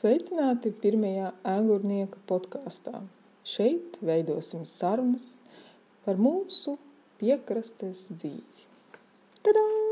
Sveicināti pirmajā ēgurnieka podkastā. Šeit veidosim sarunas par mūsu piekrastes dzīvi. Tadā!